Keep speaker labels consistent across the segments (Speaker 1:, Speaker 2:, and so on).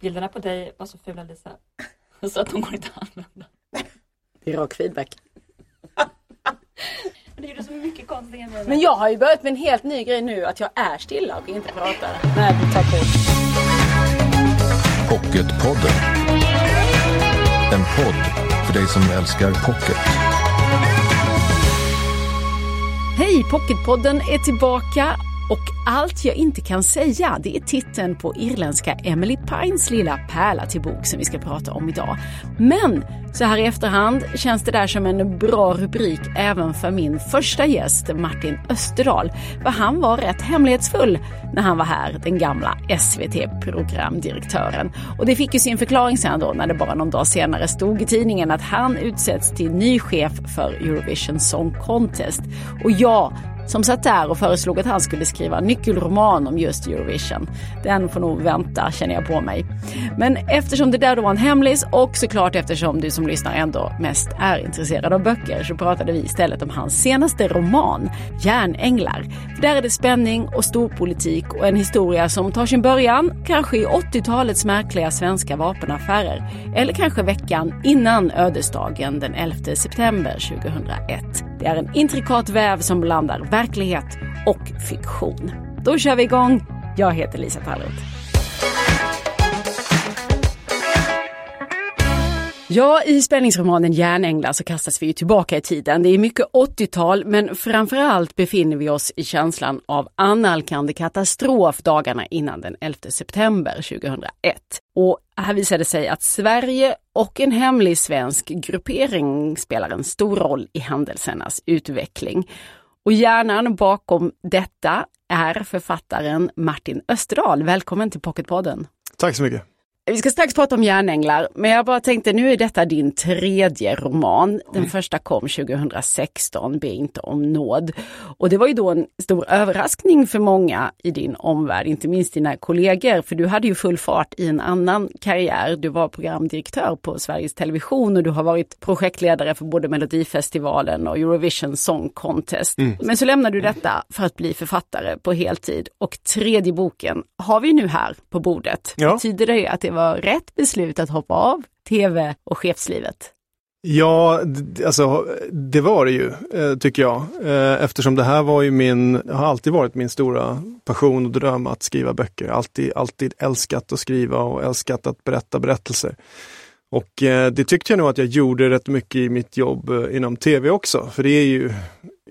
Speaker 1: Bilderna på dig var så fula Lisa. Så att de går inte att använda.
Speaker 2: Det är rak feedback.
Speaker 1: Men det gjorde så mycket konstiga grejer.
Speaker 2: Men jag har ju börjat med en helt ny grej nu, att jag är stilla och inte pratar. Nej, tack bort.
Speaker 3: Pocketpodden. En podd för dig som älskar pocket.
Speaker 2: Hej! Pocketpodden är tillbaka och Allt jag inte kan säga, det är titeln på irländska Emily Pines lilla pärla till bok som vi ska prata om idag. Men så här i efterhand känns det där som en bra rubrik även för min första gäst Martin Österdahl. För han var rätt hemlighetsfull när han var här, den gamla SVT-programdirektören. Och det fick ju sin förklaring sen då när det bara någon dag senare stod i tidningen att han utsätts till ny chef för Eurovision Song Contest. Och jag som satt där och föreslog att han skulle skriva en nyckelroman om just Eurovision. Den får nog vänta känner jag på mig. Men eftersom det där då var en hemlis och såklart eftersom du som lyssnar ändå mest är intresserad av böcker så pratade vi istället om hans senaste roman, Järnänglar. För där är det spänning och storpolitik och en historia som tar sin början kanske i 80-talets märkliga svenska vapenaffärer eller kanske veckan innan ödesdagen den 11 september 2001. Det är en intrikat väv som blandar verklighet och fiktion. Då kör vi igång. Jag heter Lisa Tallroth. Ja, i spänningsromanen Järnänglar så kastas vi ju tillbaka i tiden. Det är mycket 80-tal men framförallt befinner vi oss i känslan av annalkande katastrof dagarna innan den 11 september 2001. Och här visade det sig att Sverige och en hemlig svensk gruppering spelar en stor roll i händelsernas utveckling. Och hjärnan bakom detta är författaren Martin Österdahl. Välkommen till Pocketpodden.
Speaker 4: Tack så mycket.
Speaker 2: Vi ska strax prata om järnänglar, men jag bara tänkte nu är detta din tredje roman. Den första kom 2016, Be inte om nåd. Och det var ju då en stor överraskning för många i din omvärld, inte minst dina kollegor, för du hade ju full fart i en annan karriär. Du var programdirektör på Sveriges Television och du har varit projektledare för både Melodifestivalen och Eurovision Song Contest. Mm. Men så lämnade du detta för att bli författare på heltid och tredje boken har vi nu här på bordet. Ja. Betyder det att det var rätt beslut att hoppa av tv och chefslivet?
Speaker 4: Ja, alltså det var det ju, eh, tycker jag. Eh, eftersom det här var ju min, har alltid varit min stora passion och dröm att skriva böcker. Alltid, alltid älskat att skriva och älskat att berätta berättelser. Och eh, det tyckte jag nog att jag gjorde rätt mycket i mitt jobb inom tv också, för det är ju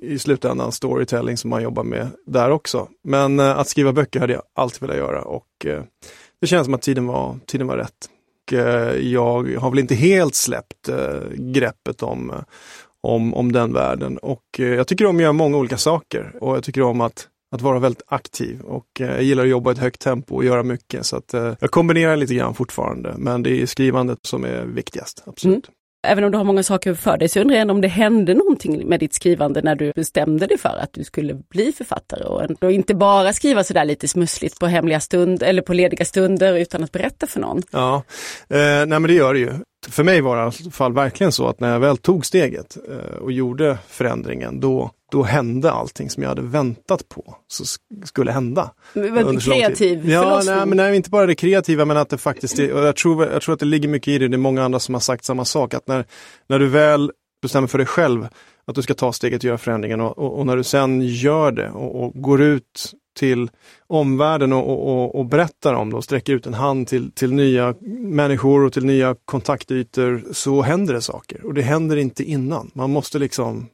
Speaker 4: i slutändan storytelling som man jobbar med där också. Men att skriva böcker hade jag alltid velat göra och det känns som att tiden var, tiden var rätt. Och, eh, jag har väl inte helt släppt eh, greppet om, eh, om, om den världen. Och jag tycker om att göra många olika saker och jag tycker om att att vara väldigt aktiv och jag gillar att jobba i ett högt tempo och göra mycket. Så att jag kombinerar lite grann fortfarande, men det är skrivandet som är viktigast. Absolut. Mm
Speaker 2: även om du har många saker för dig så undrar jag om det hände någonting med ditt skrivande när du bestämde dig för att du skulle bli författare och inte bara skriva sådär lite smussligt på hemliga stunder eller på lediga stunder utan att berätta för någon.
Speaker 4: Ja, eh, nej men det gör det ju. För mig var det i alla fall verkligen så att när jag väl tog steget eh, och gjorde förändringen, då, då hände allting som jag hade väntat på så skulle hända.
Speaker 2: Men, kreativ
Speaker 4: Ja, nej, men nej, inte bara det kreativa men att det faktiskt är, och jag tror, jag tror att det ligger mycket i det, det är många andra som har sagt samma sak, att när, när du väl bestämmer för dig själv att du ska ta steget och göra förändringen och, och, och när du sen gör det och, och går ut till omvärlden och, och, och berättar om det och sträcker ut en hand till, till nya människor och till nya kontaktytor så händer det saker. Och det händer inte innan. Man måste liksom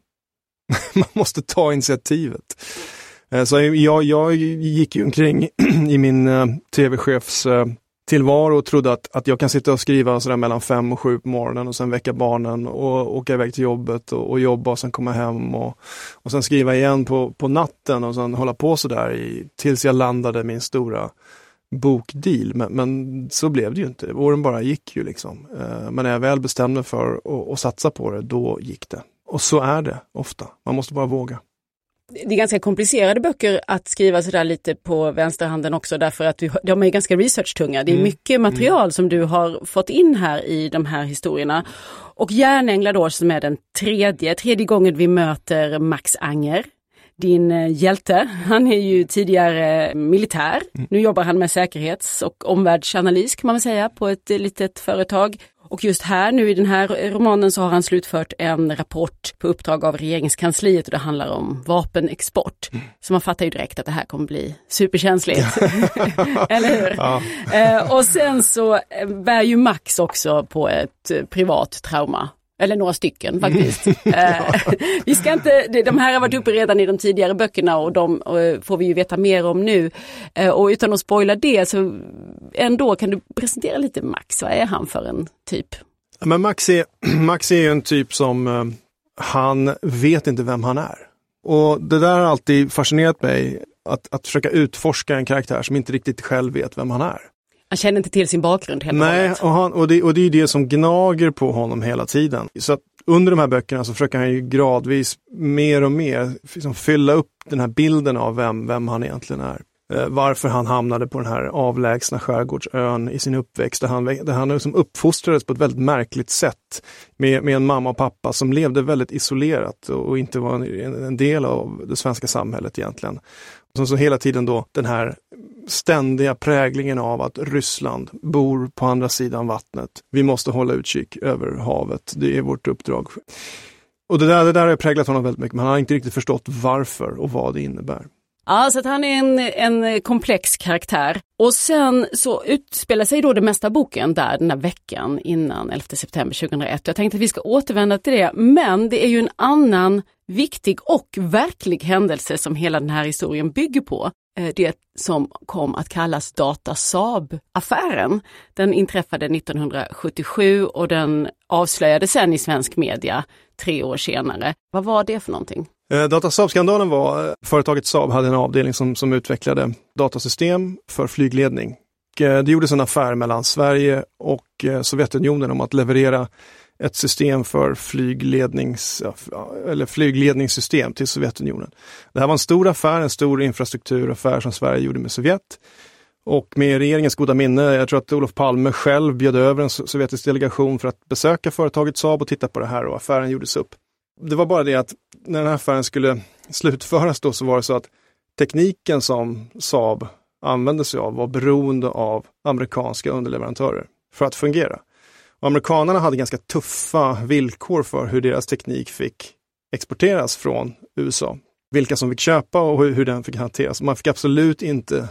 Speaker 4: man måste ta initiativet. Eh, så jag, jag gick ju omkring i min eh, tv-chefs eh, tillvaro och trodde att, att jag kan sitta och skriva sådär mellan fem och sju på morgonen och sen väcka barnen och åka iväg till jobbet och, och jobba och sen komma hem och, och sen skriva igen på, på natten och sen hålla på sådär i, tills jag landade min stora bokdeal. Men, men så blev det ju inte. Åren bara gick ju liksom. Men när jag väl bestämde mig för att satsa på det, då gick det. Och så är det ofta. Man måste bara våga
Speaker 2: det är ganska komplicerade böcker att skriva sådär lite på vänsterhanden också därför att de är ganska researchtunga. Det är mm. mycket material mm. som du har fått in här i de här historierna. Och Järnänglar då som är den tredje, tredje gången vi möter Max Anger. din eh, hjälte. Han är ju tidigare militär. Nu jobbar han med säkerhets och omvärldsanalys kan man väl säga på ett litet företag. Och just här nu i den här romanen så har han slutfört en rapport på uppdrag av regeringskansliet och det handlar om vapenexport. Så man fattar ju direkt att det här kommer bli superkänsligt. Eller hur?
Speaker 4: Ja.
Speaker 2: Eh, och sen så eh, bär ju Max också på ett privat trauma. Eller några stycken faktiskt. Eh, vi ska inte, de- här har varit uppe redan i de tidigare böckerna och de eh, får vi ju veta mer om nu. Eh, och utan att spoila det så ändå kan du presentera lite Max, vad är han för en typ?
Speaker 4: Men Max är, Max är en typ som, han vet inte vem han är. Och det där har alltid fascinerat mig, att, att försöka utforska en karaktär som inte riktigt själv vet vem han är.
Speaker 2: Han känner inte till sin bakgrund helt och
Speaker 4: Nej, och, han, och, det, och det är det som gnager på honom hela tiden. Så under de här böckerna så försöker han ju gradvis mer och mer liksom fylla upp den här bilden av vem, vem han egentligen är. Eh, varför han hamnade på den här avlägsna skärgårdsön i sin uppväxt, där han, där han liksom uppfostrades på ett väldigt märkligt sätt med, med en mamma och pappa som levde väldigt isolerat och inte var en, en del av det svenska samhället egentligen. Som så hela tiden då den här ständiga präglingen av att Ryssland bor på andra sidan vattnet. Vi måste hålla utkik över havet. Det är vårt uppdrag. Och det där, det där har präglat honom väldigt mycket, men han har inte riktigt förstått varför och vad det innebär.
Speaker 2: Ja, så att han är en, en komplex karaktär. Och sen så utspelar sig då det mesta av boken där den här veckan innan 11 september 2001. Jag tänkte att vi ska återvända till det, men det är ju en annan viktig och verklig händelse som hela den här historien bygger på. Eh, det som kom att kallas Data Saab-affären. Den inträffade 1977 och den avslöjades sen i svensk media tre år senare. Vad var det för någonting?
Speaker 4: Eh, Data Saab-skandalen var, eh, företaget Saab hade en avdelning som, som utvecklade datasystem för flygledning. Eh, det gjordes en affär mellan Sverige och Sovjetunionen om att leverera ett system för flyglednings, eller flygledningssystem till Sovjetunionen. Det här var en stor affär, en stor infrastrukturaffär som Sverige gjorde med Sovjet. Och med regeringens goda minne, jag tror att Olof Palme själv bjöd över en sovjetisk delegation för att besöka företaget Saab och titta på det här och affären gjordes upp. Det var bara det att när den här affären skulle slutföras då så var det så att tekniken som Saab använde sig av var beroende av amerikanska underleverantörer för att fungera. Och amerikanerna hade ganska tuffa villkor för hur deras teknik fick exporteras från USA. Vilka som fick köpa och hur, hur den fick hanteras. Man fick absolut inte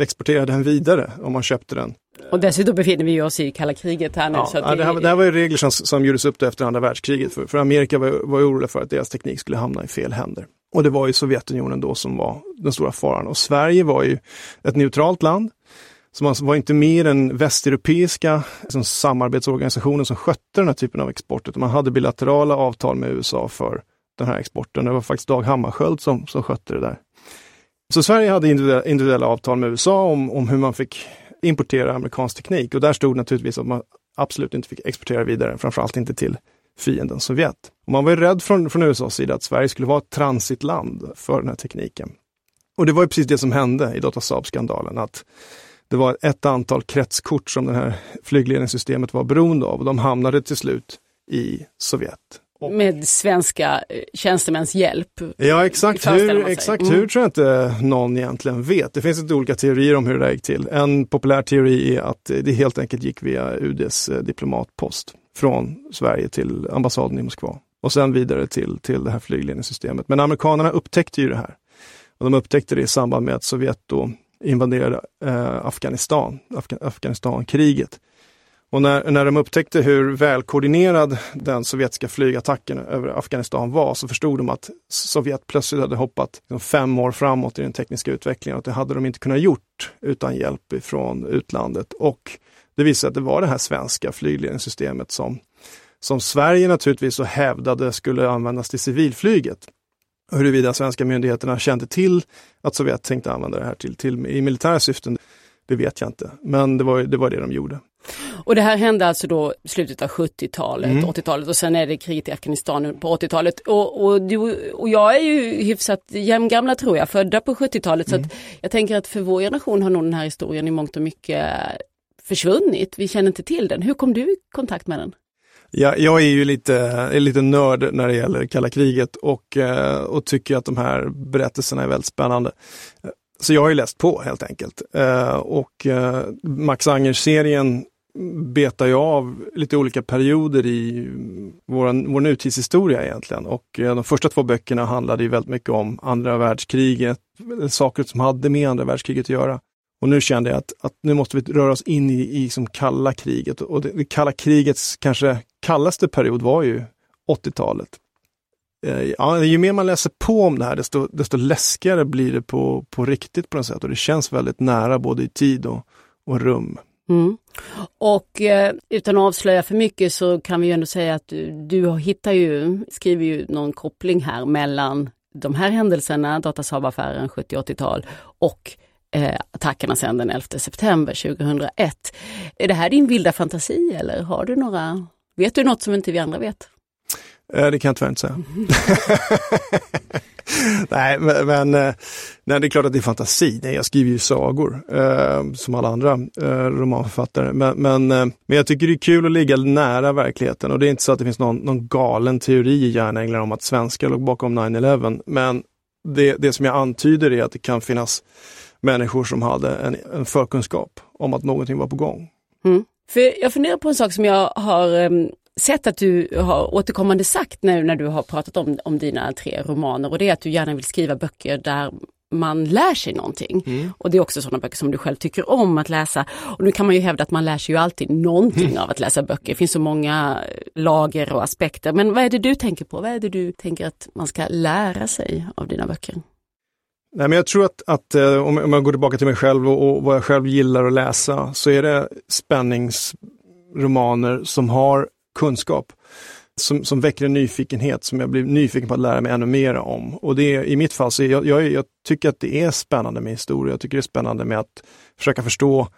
Speaker 4: exportera den vidare om man köpte den.
Speaker 2: Och dessutom befinner vi oss i kalla kriget här nu.
Speaker 4: Ja,
Speaker 2: så
Speaker 4: ja, det, här, det här var ju regler som, som gjordes upp efter andra världskriget. För, för Amerika var, var oroliga för att deras teknik skulle hamna i fel händer. Och det var ju Sovjetunionen då som var den stora faran. Och Sverige var ju ett neutralt land. Så alltså man var inte med i den västeuropeiska liksom, samarbetsorganisationen som skötte den här typen av export. Utan man hade bilaterala avtal med USA för den här exporten. Det var faktiskt Dag Hammarskjöld som, som skötte det där. Så Sverige hade individuella, individuella avtal med USA om, om hur man fick importera amerikansk teknik och där stod naturligtvis att man absolut inte fick exportera vidare, framförallt inte till fienden Sovjet. Och man var ju rädd från, från USAs sida att Sverige skulle vara ett transitland för den här tekniken. Och det var ju precis det som hände i Data Saab-skandalen, att det var ett antal kretskort som det här flygledningssystemet var beroende av och de hamnade till slut i Sovjet.
Speaker 2: Med svenska eh, tjänstemäns hjälp.
Speaker 4: Ja, exakt, hur, exakt
Speaker 2: Mm.
Speaker 4: hur tror jag inte någon egentligen vet. Det finns lite olika teorier om hur det där gick till. En populär teori är att det helt enkelt gick via UDs eh, diplomatpost från Sverige till ambassaden i Moskva och sen vidare till, till det här flygledningssystemet. Men amerikanerna upptäckte ju det här. Och de upptäckte det i samband med att Sovjet då invaderade eh, Afghanistan, Afga- Afghanistankriget. Och när, när de upptäckte hur välkoordinerad den sovjetiska flygattacken över Afghanistan var så förstod de att Sovjet plötsligt hade hoppat liksom fem år framåt i den tekniska utvecklingen och det hade de inte kunnat gjort utan hjälp från utlandet. Och det visade sig att det var det här svenska flygledningssystemet som, som Sverige naturligtvis så hävdade skulle användas till civilflyget. Huruvida svenska myndigheterna kände till att Sovjet tänkte använda det här till, till i militära syften, det vet jag inte. Men det var, det var det de gjorde.
Speaker 2: Och det här hände alltså då slutet av 70-talet,
Speaker 4: Mm.
Speaker 2: 80-talet och sen är det kriget i Afghanistan på 80-talet. Och, och, du, och jag är ju hyfsat jämngamla tror jag, födda på 70-talet. Så
Speaker 4: Mm.
Speaker 2: att jag tänker att för vår generation har nog den här historien i mångt och mycket försvunnit. Vi känner inte till den. Hur kom du i kontakt med den?
Speaker 4: Ja, jag är ju lite, är lite nörd när det gäller kalla kriget och, eh, och tycker att de här berättelserna är väldigt spännande. Så jag har ju läst på helt enkelt. Eh, och eh, Max Anger-serien betar jag av lite olika perioder i vår, vår nutidshistoria egentligen. Och de första två böckerna handlade ju väldigt mycket om andra världskriget, saker som hade med andra världskriget att göra. Och nu kände jag att, att nu måste vi röra oss in i, i som kalla kriget. Och det, det kalla krigets kanske kallaste period var ju 80-talet. Eh, ja, ju mer man läser på om det här, desto, desto läskigare blir det på, på riktigt på något sätt. Och det känns väldigt nära både i tid och, och rum.
Speaker 2: Mm. Och eh, utan att avslöja för mycket så kan vi ju ändå säga att du, du hittar ju, skriver ju någon koppling här mellan de här händelserna, Datasaab-affären 70-80-tal och eh, attackerna sedan den 11 september 2001. Är det här din vilda fantasi eller har du några, vet du något som inte vi andra vet?
Speaker 4: Eh, det kan jag tyvärr inte säga. nej, men, men eh, nej, det är klart att det är fantasi. Nej, jag skriver ju sagor eh, som alla andra eh, romanförfattare. Men, men, eh, men jag tycker det är kul att ligga nära verkligheten och det är inte så att det finns någon, någon galen teori i Järnänglar om att svenskar låg bakom 9-11. Men det, det som jag antyder är att det kan finnas människor som hade en, en förkunskap om att någonting var på gång.
Speaker 2: Mm. För jag funderar på en sak som jag har um, sett att du har återkommande sagt nu när du har pratat om, om dina tre romaner och det är att du gärna vill skriva böcker där man lär sig någonting. Mm. Och det är också sådana böcker som du själv tycker om att läsa. Och nu kan man ju hävda att man lär sig ju alltid någonting mm. av att läsa böcker. Det finns så många lager och aspekter. Men vad är det du tänker på? Vad är det du tänker att man ska lära sig av dina böcker?
Speaker 4: Nej, men jag tror att, att eh, om, om jag går tillbaka till mig själv och, och vad jag själv gillar att läsa så är det spänningsromaner som har kunskap. Som, som väcker en nyfikenhet som jag blir nyfiken på att lära mig ännu mer om. Och det är, i mitt fall, så jag, jag, jag tycker att det är spännande med historia. Jag tycker det är spännande med att försöka förstå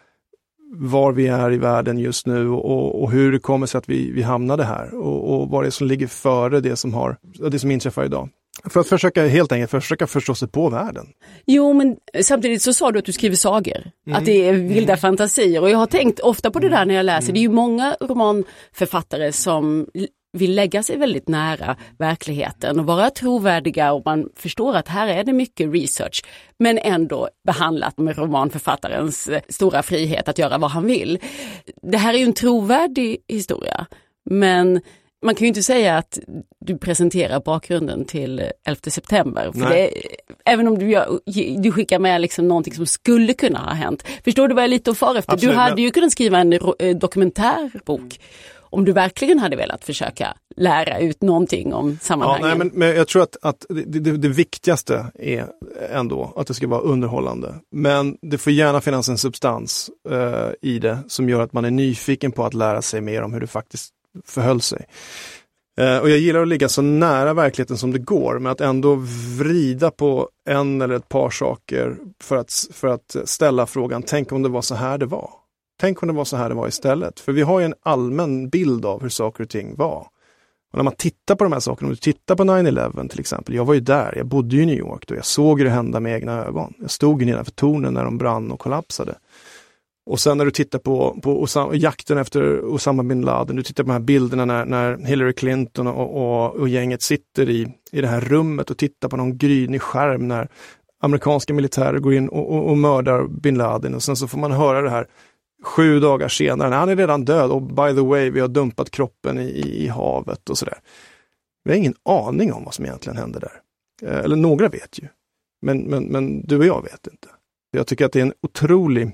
Speaker 4: var vi är i världen just nu och, och hur det kommer sig att vi, vi hamnade här och, och vad det är som ligger före det som, har, det som inträffar idag. För att försöka helt enkelt försöka förstå sig på världen.
Speaker 2: Jo men samtidigt så sa du att du skriver sagor. Mm. Att det är vilda mm. fantasier och jag har tänkt ofta på det där när jag läser. Mm. Det är ju många romanförfattare som vill lägga sig väldigt nära verkligheten och vara trovärdiga och man förstår att här är det mycket research. Men ändå behandlat med romanförfattarens eh, stora frihet att göra vad han vill. Det här är ju en trovärdig historia. Men man kan ju inte säga att du presenterar bakgrunden till 11 september. För det, även om du, gör, du skickar med liksom någonting som skulle kunna ha hänt. Förstår du vad jag är lite och far efter? Absolut, du hade men... ju kunnat skriva en eh, dokumentärbok om du verkligen hade velat försöka lära ut någonting om sammanhangen.
Speaker 4: Ja, nej, men, men jag tror att, att det, det, det, viktigaste är ändå att det ska vara underhållande. Men det får gärna finnas en substans uh, i det som gör att man är nyfiken på att lära sig mer om hur det faktiskt förhöll sig. Eh, och jag gillar att ligga så nära verkligheten som det går, men att ändå vrida på en eller ett par saker för att, för att ställa frågan, tänk om det var så här det var? Tänk om det var så här det var istället? För vi har ju en allmän bild av hur saker och ting var. Och när man tittar på de här sakerna, om du tittar på 9-11 till exempel, jag var ju där, jag bodde i New York då, jag såg det hända med egna ögon. Jag stod nedanför tornen när de brann och kollapsade. Och sen när du tittar på, på Osama, jakten efter Osama bin Laden, du tittar på de här bilderna när, när Hillary Clinton och, och, och, gänget sitter i, i det här rummet och tittar på någon grynig skärm när amerikanska militärer går in och, och, och mördar bin Laden och sen så får man höra det här sju dagar senare, när han är redan död och by the way, vi har dumpat kroppen i, i havet och sådär. Vi har ingen aning om vad som egentligen hände där. Eh, eller några vet ju, men, men, men du och jag vet inte. Jag tycker att det är en otrolig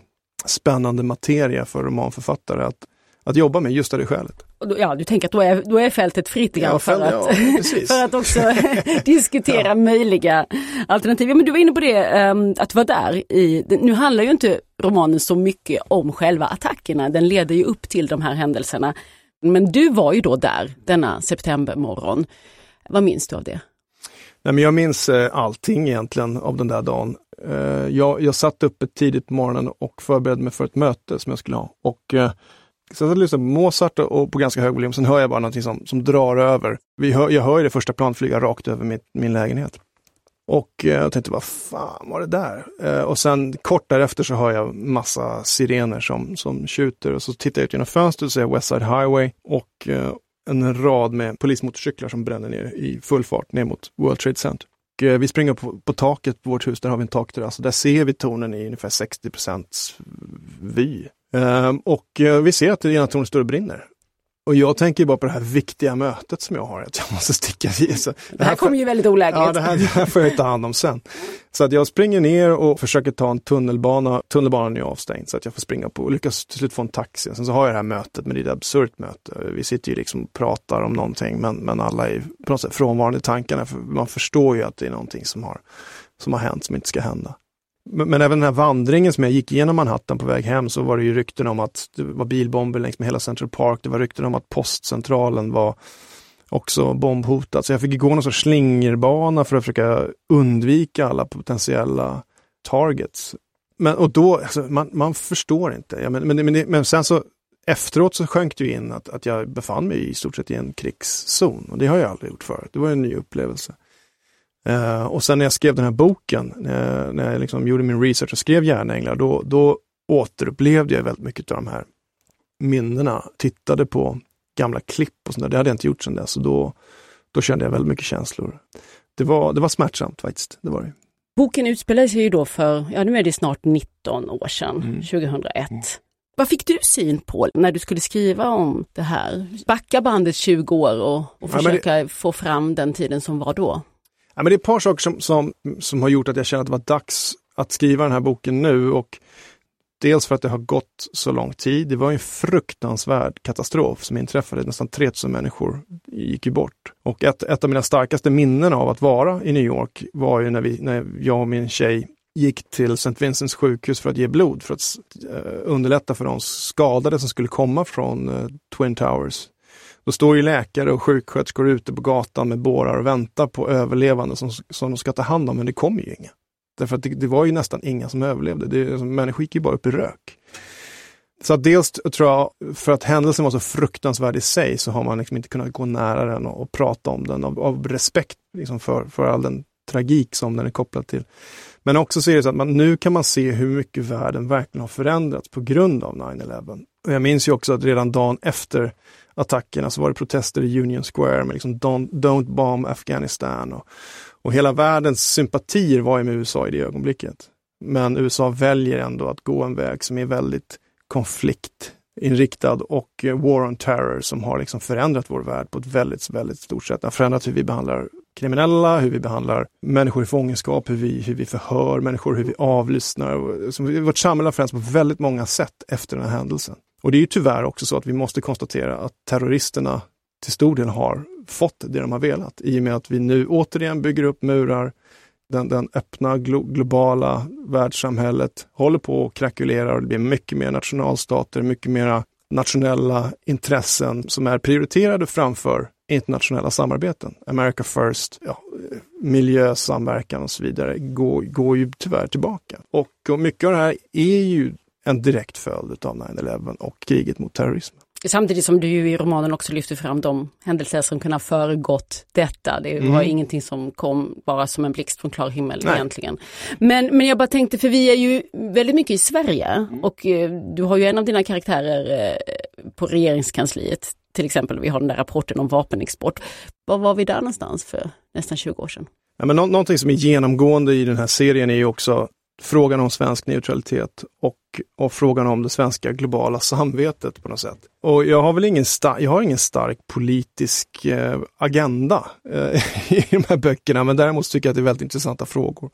Speaker 4: spännande materia för romanförfattare att, att jobba med just av det skälet.
Speaker 2: Ja, du tänker att då är, då är fältet fritt ja, för, att, ja, för att också diskutera ja. möjliga alternativ. Men du var inne på det, um, att vara där i, nu handlar ju inte romanen så mycket om själva attackerna, den leder ju upp till de här händelserna. Men du var ju då där denna septembermorgon. Vad minns du av det?
Speaker 4: Nej, men jag minns eh, allting egentligen av den där dagen. Eh, jag, jag satt uppe tidigt på morgonen och förberedde mig för ett möte som jag skulle ha. Och eh, så jag lyssnade på Mozart och på ganska hög volym, sen hör jag bara någonting som, som drar över. Vi hör, jag hör ju det första planet flyga rakt över mitt, min lägenhet. Och eh, jag tänkte, vad fan var det där? Eh, och sen kort därefter så hör jag massa sirener som, som tjuter och så tittar jag ut genom fönstret och ser West Side Highway och eh, en rad med polismotorcyklar som bränner ner i full fart ner mot World Trade Center. Och, eh, vi springer på, på taket på vårt hus, där har vi en takterrass och där ser vi tornen i ungefär 60 vy. Ehm, och eh, vi ser att det ena tornet står och brinner. Och jag tänker bara på det här viktiga mötet som jag har, att jag måste sticka i. Så
Speaker 2: det här kommer ju väldigt olägligt.
Speaker 4: Ja, det här, det här får jag ta hand om sen. Så att jag springer ner och försöker ta en tunnelbana. Tunnelbanan är avstängd så att jag får springa på och lyckas till slut få en taxi. Sen så har jag det här mötet, men det är ett absurt möte. Vi sitter ju liksom och pratar om någonting, men, men alla är på något sätt frånvarande i tankarna. För man förstår ju att det är någonting som har, som har hänt som inte ska hända. Men, även den här vandringen som jag gick igenom Manhattan på väg hem så var det ju rykten om att det var bilbomber längs med hela Central Park. Det var rykten om att postcentralen var också bombhotad. Så jag fick gå någon sorts slingerbana för att försöka undvika alla potentiella targets. Men, och då, alltså, man, man förstår inte. Ja, men, men, men, men sen så efteråt så sjönk det in att, att jag befann mig i stort sett i en krigszon. Och det har jag aldrig gjort förut. Det var en ny upplevelse. Uh, och sen när jag skrev den här boken, när, när jag liksom gjorde min research och skrev Järnänglar, då, då återupplevde jag väldigt mycket av de här minnena. Tittade på gamla klipp och sånt där. Det hade jag inte gjort sedan dess. Och då, då kände jag väldigt mycket känslor. Det var, det var smärtsamt faktiskt. Det var det.
Speaker 2: Boken utspelade sig ju då för, ja nu är det snart 19 år sedan, mm. 2001. Mm. Vad fick du syn på när du skulle skriva om det här? Backa bandet 20 år och, och försöka ja, det... få fram den tiden som var då?
Speaker 4: Ja, men det är ett par saker som, som, som har gjort att jag känner att det var dags att skriva den här boken nu. Och dels för att det har gått så lång tid. Det var en fruktansvärd katastrof som inträffade. Nästan 3000 människor gick ju bort. Och ett, ett av mina starkaste minnen av att vara i New York var ju när, vi, när jag och min tjej gick till St. Vincents sjukhus för att ge blod för att uh, underlätta för de skadade som skulle komma från uh, Twin Towers. Då står ju läkare och sjuksköterskor ute på gatan med bårar och väntar på överlevande som, som de ska ta hand om, men det kommer ju inga. Därför att det, det var ju nästan inga som överlevde. Det, alltså, människor gick ju bara upp i rök. Så att dels tror jag, för att händelsen var så fruktansvärd i sig, så har man liksom inte kunnat gå nära den och, och prata om den av, av respekt liksom för, för all den tragik som den är kopplad till. Men också så är det så att man, nu kan man se hur mycket världen verkligen har förändrats på grund av 9-11. Och jag minns ju också att redan dagen efter attackerna så var det protester i Union Square med liksom don't, don't bomb Afghanistan. Och, och hela världens sympatier var ju med USA i det ögonblicket. Men USA väljer ändå att gå en väg som är väldigt konfliktinriktad och eh, war on terror som har liksom förändrat vår värld på ett väldigt, väldigt stort sätt. Det har förändrat hur vi behandlar kriminella, hur vi behandlar människor i fångenskap, hur vi, hur vi förhör människor, hur vi avlyssnar. Vårt samhälle har förändrats på väldigt många sätt efter den här händelsen. Och det är ju tyvärr också så att vi måste konstatera att terroristerna till stor del har fått det de har velat i och med att vi nu återigen bygger upp murar. Den, den öppna glo globala världssamhället håller på att krackelera och det blir mycket mer nationalstater, mycket mera nationella intressen som är prioriterade framför internationella samarbeten. America first, ja, miljösamverkan och så vidare går, går ju tyvärr tillbaka. Och, och mycket av det här är ju en direkt följd av 9-11 och kriget mot terrorism.
Speaker 2: Samtidigt som du i romanen också lyfter fram de händelser som kunde ha föregått detta. Det mm. var ingenting som kom bara som en blixt från klar himmel Nej. egentligen. Men, men jag bara tänkte, för vi är ju väldigt mycket i Sverige mm. och eh, du har ju en av dina karaktärer eh, på regeringskansliet. Till exempel, vi har den där rapporten om vapenexport. Var var vi där någonstans för nästan 20 år sedan?
Speaker 4: Ja, men nå någonting som är genomgående i den här serien är ju också frågan om svensk neutralitet och, och frågan om det svenska globala samvetet på något sätt. Och jag har väl ingen, jag har ingen stark politisk eh, agenda eh, i de här böckerna, men däremot tycker jag att det är väldigt intressanta frågor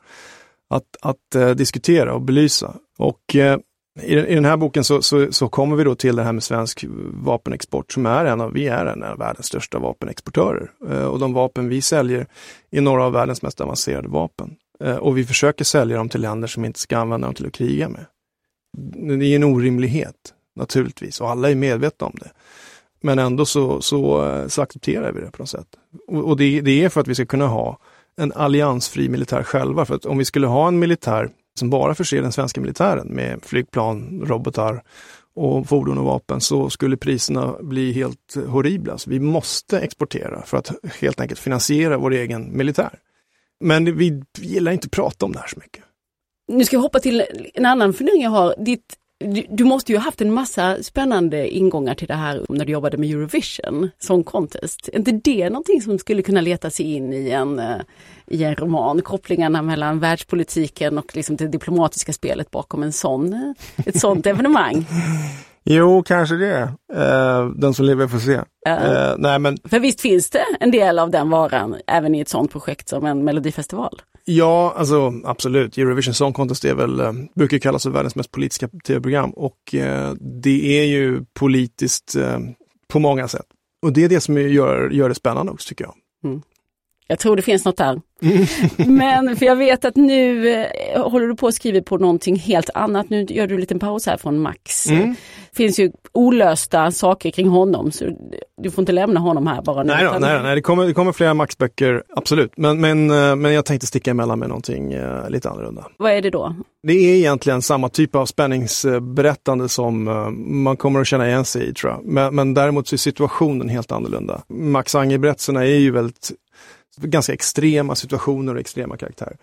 Speaker 4: att, att eh, diskutera och belysa. Och eh, i, i, den här boken så, så, så, kommer vi då till det här med svensk vapenexport som är en av, vi är en av världens största vapenexportörer. Eh, och de vapen vi säljer är några av världens mest avancerade vapen. Eh, och vi försöker sälja dem till länder som inte ska använda dem till att kriga med. Det är en orimlighet naturligtvis och alla är medvetna om det. Men ändå så, så, eh, så accepterar vi det på något sätt. Och, och det, det, är för att vi ska kunna ha en alliansfri militär själva. För att om vi skulle ha en militär som bara förser den svenska militären med flygplan, robotar och fordon och vapen så skulle priserna bli helt horribla. Så vi måste exportera för att helt enkelt finansiera vår egen militär. Men vi gillar inte att prata om det här så mycket.
Speaker 2: Nu ska jag hoppa till en annan fundering jag har. Ditt Du, du måste ju ha haft en massa spännande ingångar till det här när du jobbade med Eurovision Song Contest. Är inte det någonting som skulle kunna leta sig in i en, eh, i en roman? Kopplingarna mellan världspolitiken och liksom det diplomatiska spelet bakom en sån, eh, ett sånt evenemang.
Speaker 4: Jo, kanske det. Eh, den som lever får se.
Speaker 2: Ja.
Speaker 4: Eh, nej men
Speaker 2: För visst finns det en del av den varan även i ett sånt projekt som en melodifestival?
Speaker 4: ja, alltså absolut. Eurovision Song Contest är väl, eh, brukar kallas för världens mest politiska tv-program och eh, det är ju politiskt eh, på många sätt. Och det är det som gör, gör det spännande också tycker jag.
Speaker 2: Jag tror det finns något där. Men för jag vet att nu eh, håller du på att skriva på någonting helt annat. Nu gör du en liten paus här från Max.
Speaker 4: Mm.
Speaker 2: Det finns ju olösta saker kring honom så du får inte lämna honom här bara nu.
Speaker 4: Nej, då,
Speaker 2: utan-
Speaker 4: nej, nej det, kommer, det kommer flera Max-böcker, absolut. Men, men, eh, men jag tänkte sticka emellan med någonting eh, lite annorlunda.
Speaker 2: Vad är det då?
Speaker 4: Det är egentligen samma typ av spänningsberättande som eh, man kommer att känna igen sig i tror jag. Men, men däremot så är situationen helt annorlunda. Max Anger-berättelserna är ju väldigt ganska extrema situationer och extrema karaktärer.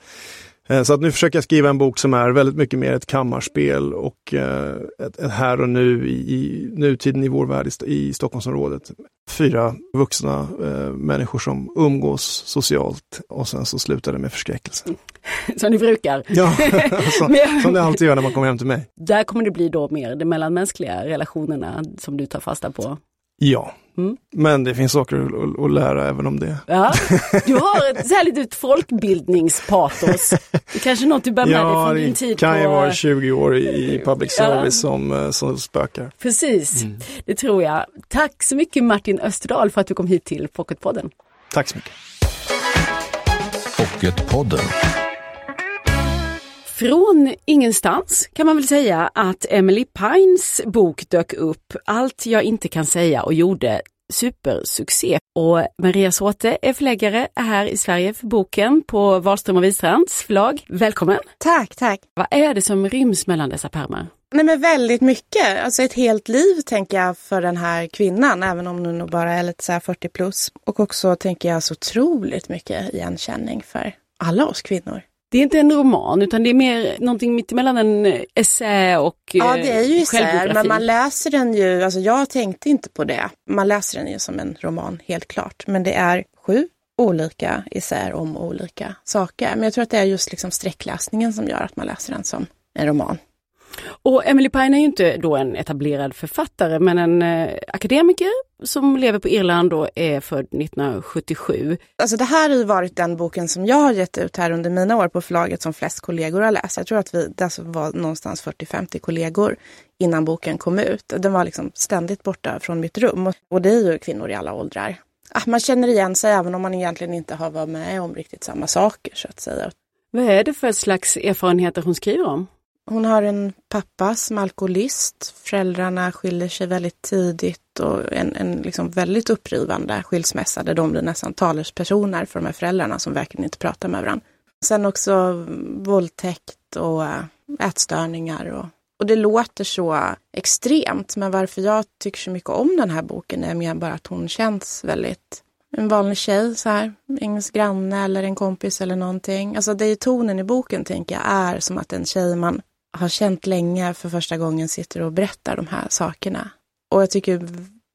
Speaker 4: Eh, Så att nu försöker jag skriva en bok som är väldigt mycket mer ett kammarspel och eh, ett, ett här och nu i, i nutiden i vår värld i, St- i Stockholmsområdet. Fyra vuxna eh, människor som umgås socialt och sen så slutar det med förskräckelse.
Speaker 2: Som ni brukar.
Speaker 4: Ja, som, som det alltid gör när man kommer hem till mig.
Speaker 2: Där kommer det bli då mer de mellanmänskliga relationerna som du tar fasta på.
Speaker 4: Ja,
Speaker 2: Mm.
Speaker 4: men det finns saker att, att, att lära även om det.
Speaker 2: Ja, du har ett så här litet folkbildningspatos. Det är kanske något du bär med dig
Speaker 4: Ja,
Speaker 2: från din
Speaker 4: det
Speaker 2: tid
Speaker 4: kan ju
Speaker 2: på...
Speaker 4: vara 20 år i public
Speaker 2: Ja.
Speaker 4: service som, eh, som spökar.
Speaker 2: Precis,
Speaker 4: Mm.
Speaker 2: det tror jag. Tack så mycket Martin Österdahl för att du kom hit till Pocketpodden.
Speaker 4: Tack så mycket.
Speaker 3: Pocketpodden.
Speaker 2: Från ingenstans kan man väl säga att Emily Pines bok dök upp, Allt jag inte kan säga och gjorde supersuccé. Och Maria Såte är förläggare är här i Sverige för boken på Wahlström och Wistrands förlag. Välkommen!
Speaker 5: Tack, tack.
Speaker 2: Vad är det som ryms mellan dessa pärmar?
Speaker 5: Nej men väldigt mycket. Alltså ett helt liv tänker jag för den här kvinnan, även om hon nog bara är lite så här 40 plus. Och också tänker jag så otroligt mycket igenkänning för alla oss kvinnor.
Speaker 2: Det är inte en roman utan det är mer någonting mittemellan en essä och
Speaker 5: Ja,
Speaker 2: eh,
Speaker 5: det är ju isär, men man läser den ju, alltså jag tänkte inte på det. Man läser den ju som en roman, helt klart. Men det är sju olika isär om olika saker. Men jag tror att det är just liksom sträckläsningen som gör att man läser den som en roman.
Speaker 2: Och Emily Pine är ju inte då en etablerad författare men en eh, akademiker som lever på Irland och är född 1977.
Speaker 5: Alltså det här har ju varit den boken som jag har gett ut här under mina år på förlaget som flest kollegor har läst. Jag tror att vi det alltså var någonstans 40-50 kollegor innan boken kom ut. Den var liksom ständigt borta från mitt rum. Och- det är ju kvinnor i alla åldrar. Ah, Man känner igen sig även om man egentligen inte har varit med om riktigt samma saker så att säga.
Speaker 2: Vad är det för slags erfarenheter hon skriver om?
Speaker 5: Hon har en pappa som är alkoholist. Föräldrarna skiljer sig väldigt tidigt och en, en liksom väldigt upprivande skilsmässa där de blir nästan talespersoner för de här föräldrarna som verkligen inte pratar med varandra. Sen också våldtäkt och eh, ätstörningar. Och, och det låter så extremt, men varför jag tycker så mycket om den här boken är mer bara att hon känns väldigt en vanlig tjej, så här, ens granne eller en kompis eller någonting. Alltså det är tonen i boken tänker jag är som att en tjej man har känt länge för första gången sitter och berättar de här sakerna. Och jag tycker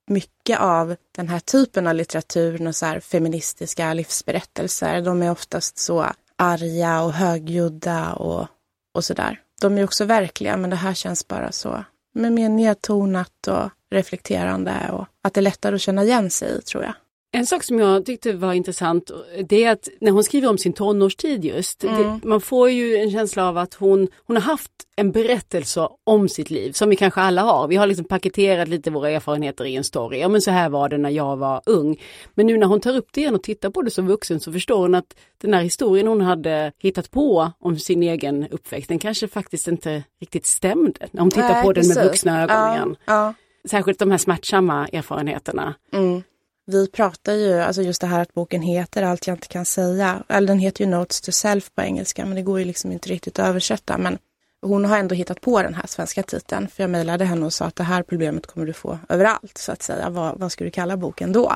Speaker 5: mycket av den här typen av litteratur, och så här feministiska livsberättelser, de är oftast så arga och högljudda och, och sådär. De är också verkliga, men det här känns bara så men mer nedtonat och reflekterande och att det är lättare att känna igen sig i, tror jag.
Speaker 2: En sak som jag tyckte var intressant det är att när hon skriver om sin tonårstid just, det, man får ju en känsla av att hon, hon har haft en berättelse om sitt liv som vi kanske alla har. Vi har liksom paketerat lite våra erfarenheter i en story. Ja men så här var det när jag var ung. Men nu när hon tar upp det igen och tittar på det som vuxen så förstår hon att den här historien hon hade hittat på om sin egen uppväxt, den kanske faktiskt inte riktigt stämde när hon tittar
Speaker 5: Nej,
Speaker 2: på den med vuxna ögon
Speaker 5: ja,
Speaker 2: igen.
Speaker 5: Ja.
Speaker 2: Särskilt de här smärtsamma erfarenheterna.
Speaker 5: Mm. Vi pratar ju, alltså just det här att boken heter Allt jag inte kan säga. Eller den heter ju Notes to Self på engelska, men det går ju liksom inte riktigt att översätta. Men hon har ändå hittat på den här svenska titeln. För jag mejlade henne och sa att det här problemet kommer du få överallt, så att säga. Vad, vad ska du kalla boken då?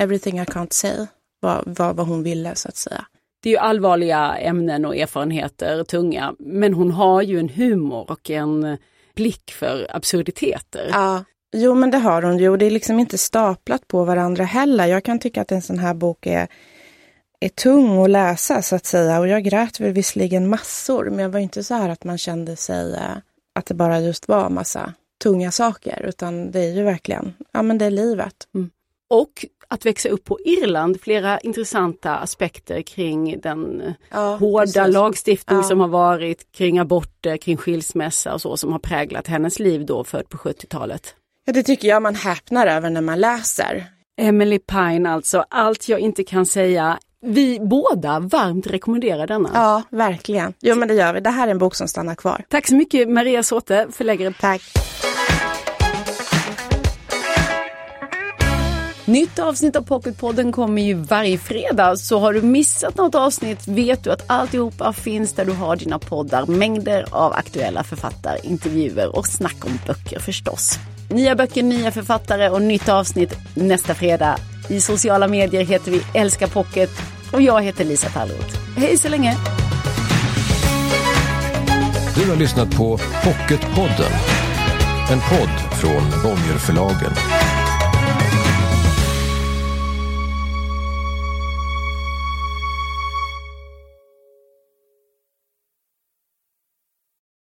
Speaker 5: Everything I can't say, vad, vad, vad hon ville, så att säga.
Speaker 2: Det är ju allvarliga ämnen och erfarenheter, tunga, men hon har ju en humor och en, blick för absurditeter.
Speaker 5: Ja, jo men det har hon ju och det är liksom inte staplat på varandra heller. Jag kan tycka att en sån här bok är, är tung att läsa så att säga och jag grät väl visserligen massor men jag var inte så här att man kände sig eh, att det bara just var massa tunga saker utan det är ju verkligen, ja men det är livet.
Speaker 2: Och att växa upp på Irland, flera intressanta aspekter kring den eh,
Speaker 5: Ja,
Speaker 2: hårda
Speaker 5: precis.
Speaker 2: lagstiftning
Speaker 5: Ja.
Speaker 2: som har varit kring aborter, kring skilsmässa och så som har präglat hennes liv då född på 70-talet.
Speaker 5: Ja, det tycker jag man häpnar över när man läser.
Speaker 2: Emily Pine alltså, allt jag inte kan säga. Vi båda varmt rekommenderar denna.
Speaker 5: Ja, verkligen. Jo men det gör vi. Det här är en bok som stannar kvar.
Speaker 2: Tack så mycket Maria Såte, förläggare
Speaker 5: Tack.
Speaker 2: Nytt avsnitt av Pocketpodden kommer ju varje fredag, så har du missat något avsnitt vet du att alltihopa finns där du har dina poddar. Mängder av aktuella författare, intervjuer och snack om böcker förstås. Nya böcker, nya författare och nytt avsnitt nästa fredag. I sociala medier heter vi Älska Pocket och jag heter Lisa Tallroth. Hej så länge!
Speaker 3: Du har lyssnat på Pocketpodden. En podd från Bonnierförlagen.